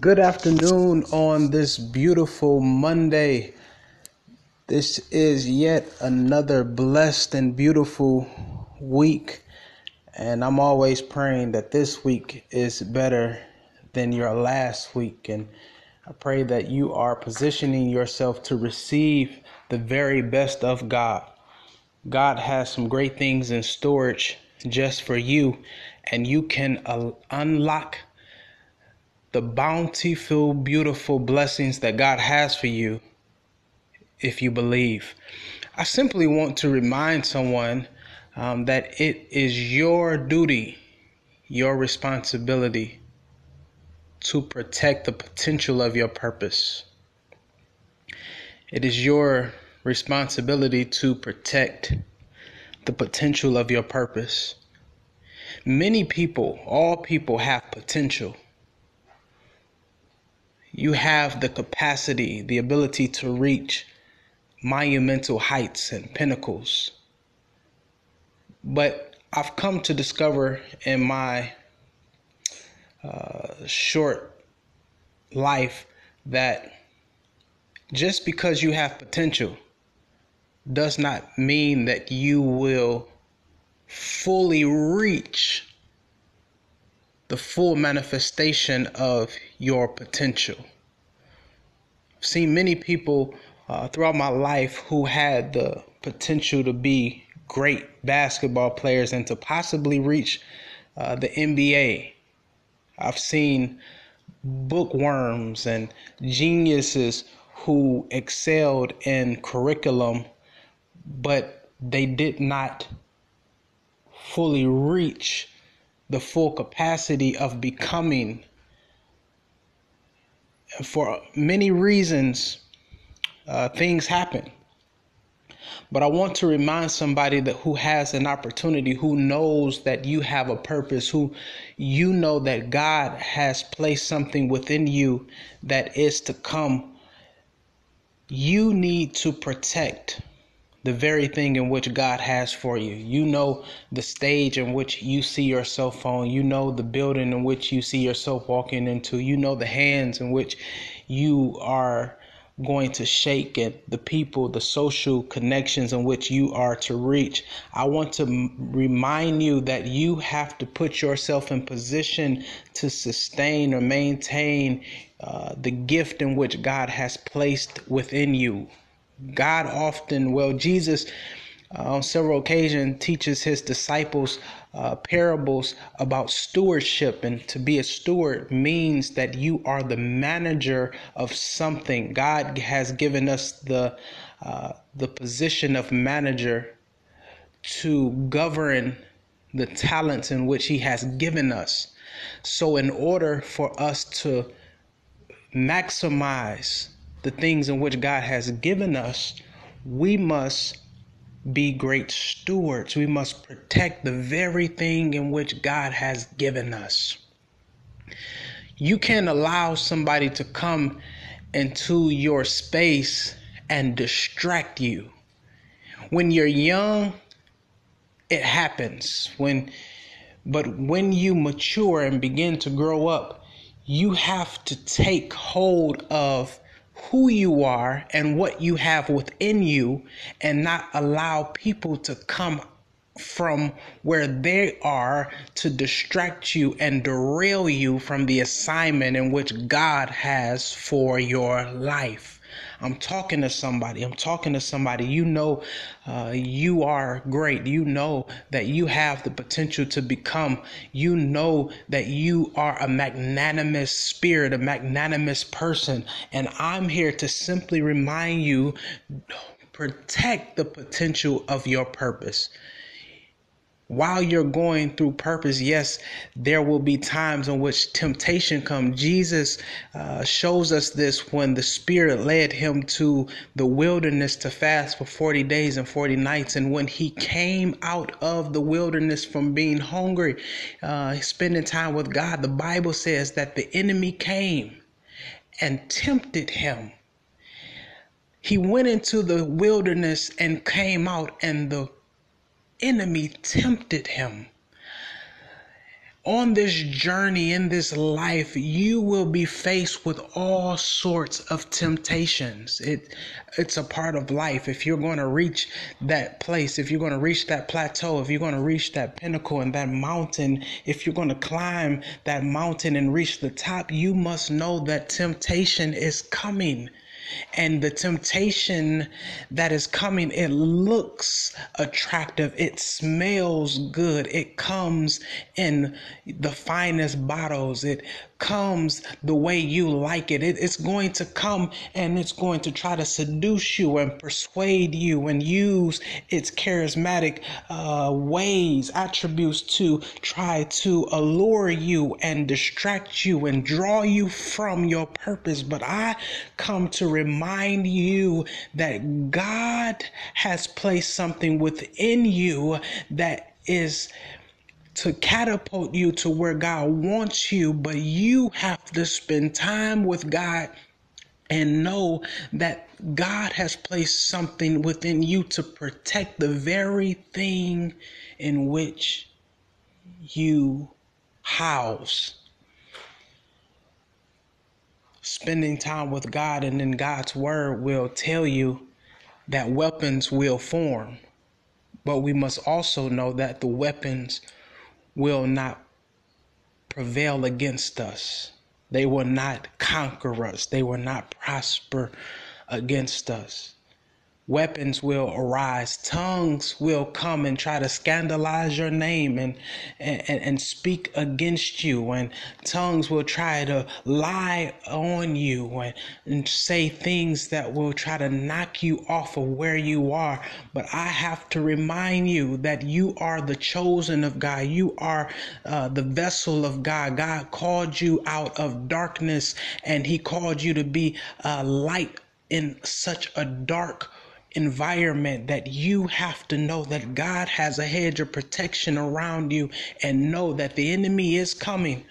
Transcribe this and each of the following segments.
Good afternoon on this beautiful Monday. This is yet another blessed and beautiful week. And I'm always praying that this week is better than your last week. And I pray that you are positioning yourself to receive the very best of God. God has some great things in storage just for you, and you can uh, unlock the bountiful, beautiful blessings that God has for you if you believe. I simply want to remind someone um, that it is your duty, your responsibility to protect the potential of your purpose. It is your responsibility to protect the potential of your purpose. Many people, all people have potential you have the capacity, the ability to reach monumental heights and pinnacles. But I've come to discover in my uh, short life that just because you have potential does not mean that you will fully reach the full manifestation of your potential. I've seen many people uh, throughout my life who had the potential to be great basketball players and to possibly reach uh, the NBA. I've seen bookworms and geniuses who excelled in curriculum, but they did not fully reach the full capacity of becoming. For many reasons, uh, things happen. But I want to remind somebody that who has an opportunity, who knows that you have a purpose, who you know that God has placed something within you that is to come. You need to protect the very thing in which God has for you. You know the stage in which you see yourself on. You know the building in which you see yourself walking into. You know the hands in which you are going to shake and the people, the social connections in which you are to reach. I want to m- remind you that you have to put yourself in position to sustain or maintain uh, the gift in which God has placed within you. God often, well, Jesus uh, on several occasions teaches his disciples uh, parables about stewardship. And to be a steward means that you are the manager of something. God has given us the uh, the position of manager to govern the talents in which He has given us. So, in order for us to maximize the things in which God has given us, we must be great stewards. We must protect the very thing in which God has given us. You can't allow somebody to come into your space and distract you. When you're young, it happens. When but when you mature and begin to grow up, you have to take hold of who you are and what you have within you and not allow people to come from where they are to distract you and derail you from the assignment in which God has for your life. I'm talking to somebody. I'm talking to somebody. You know, uh, you are great. You know that you have the potential to become. You know that you are a magnanimous spirit, a magnanimous person. And I'm here to simply remind you protect the potential of your purpose while you're going through purpose yes there will be times in which temptation comes jesus uh, shows us this when the spirit led him to the wilderness to fast for 40 days and 40 nights. And when he came out of the wilderness from being hungry uh, spending time with god the bible says that the enemy came and tempted him. He went into the wilderness and came out and the enemy tempted him. on this journey in this life, you will be faced with all sorts of temptations. It it's a part of life. If you're going to reach that place, if you're going to reach that plateau, if you're going to reach that pinnacle and that mountain, if you're going to climb that mountain and reach the top, you must know that temptation is coming and the temptation that is coming it looks attractive. It smells good. It comes in the finest bottles. It comes the way you like it. it. It's going to come and it's going to try to seduce you and persuade you and use its charismatic uh, ways, attributes to try to allure you and distract you and draw you from your purpose. But I come to remind you that God has placed something within you that is to catapult you to where God wants you, but you have to spend time with God and know that God has placed something within you to protect the very thing in which you house. Spending time with God and in God's word will tell you that weapons will form, but we must also know that the weapons will not prevail against us. They will not conquer us. They will not prosper against us weapons will arise tongues will come and try to scandalize your name and, and and speak against you. And tongues will try to lie on you and, and say things that will try to knock you off of where you are. But i have to remind you that you are the chosen of god. You are uh, the vessel of god. God called you out of darkness and he called you to be a light in such a dark environment that you have to know that God has a hedge of protection around you and know that the enemy is coming.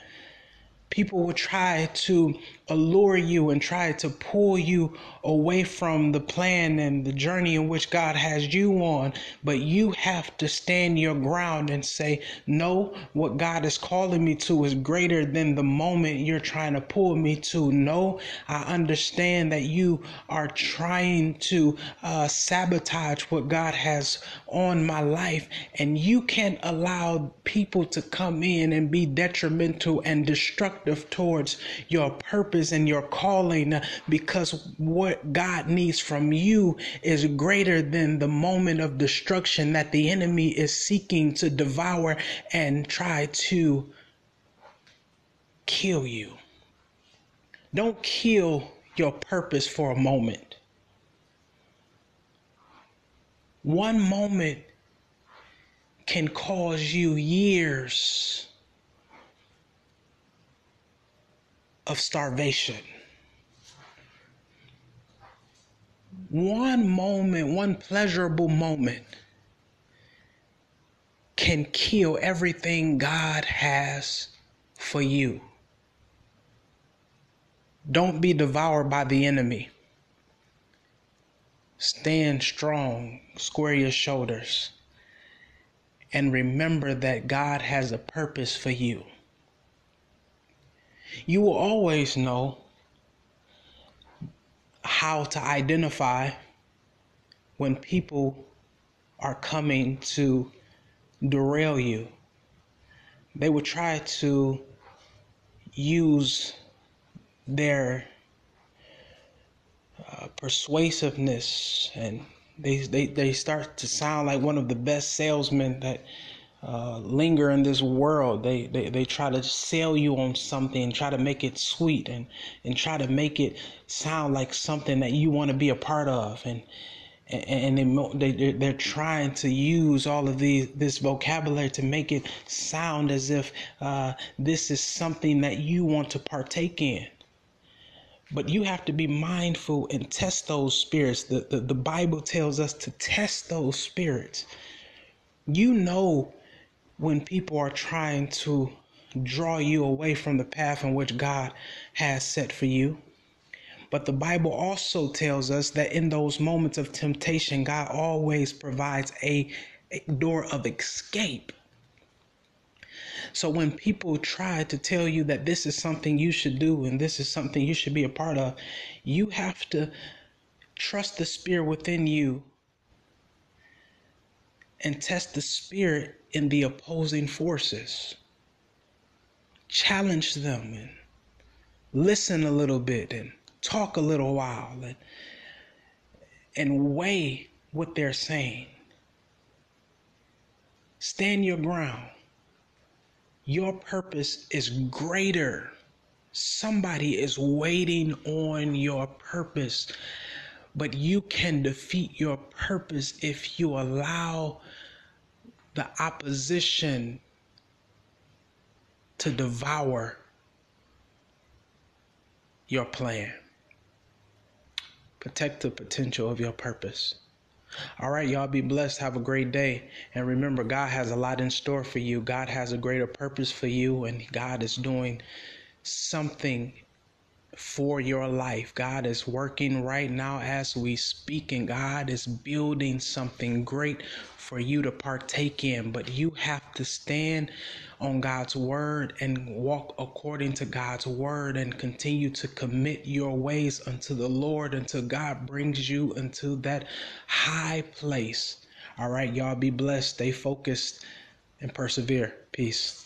People will try to allure you and try to pull you away from the plan and the journey in which God has you on. But you have to stand your ground and say, No, what God is calling me to is greater than the moment you're trying to pull me to. No, I understand that you are trying to uh, sabotage what God has on my life, and you can't allow people to come in and be detrimental and destructive towards your purpose purpose and your calling because what God needs from you is greater than the moment of destruction that the enemy is seeking to devour and try to kill you. Don't kill your purpose for a moment. One moment can cause you years of starvation. One moment, one pleasurable moment can kill everything God has for you. Don't be devoured by the enemy. Stand strong, square your shoulders, and remember that God has a purpose for you you will always know how to identify when people are coming to derail you. They will try to use their uh, persuasiveness and they, they, they start to sound like one of the best salesmen that uh, linger in this world. They, they they try to sell you on something, try to make it sweet, and and try to make it sound like something that you want to be a part of, and and they, they they're trying to use all of these this vocabulary to make it sound as if uh, this is something that you want to partake in. But you have to be mindful and test those spirits. The, the, the Bible tells us to test those spirits. You know when people are trying to draw you away from the path in which God has set for you. But the Bible also tells us that in those moments of temptation, God always provides a, a door of escape. So when people try to tell you that this is something you should do and this is something you should be a part of, you have to trust the spirit within you and test the spirit in the opposing forces. Challenge them and listen a little bit and talk a little while and, and weigh what they're saying. Stand your ground. Your purpose is greater. Somebody is waiting on your purpose. But you can defeat your purpose if you allow the opposition to devour your plan. Protect the potential of your purpose. All right, y'all be blessed. Have a great day. And remember, God has a lot in store for you. God has a greater purpose for you, and God is doing something for your life. God is working right now as we speak, and God is building something great for you to partake in. But you have to stand on God's word and walk according to God's word and continue to commit your ways unto the Lord until God brings you into that high place. All right, y'all be blessed, stay focused, and persevere. Peace.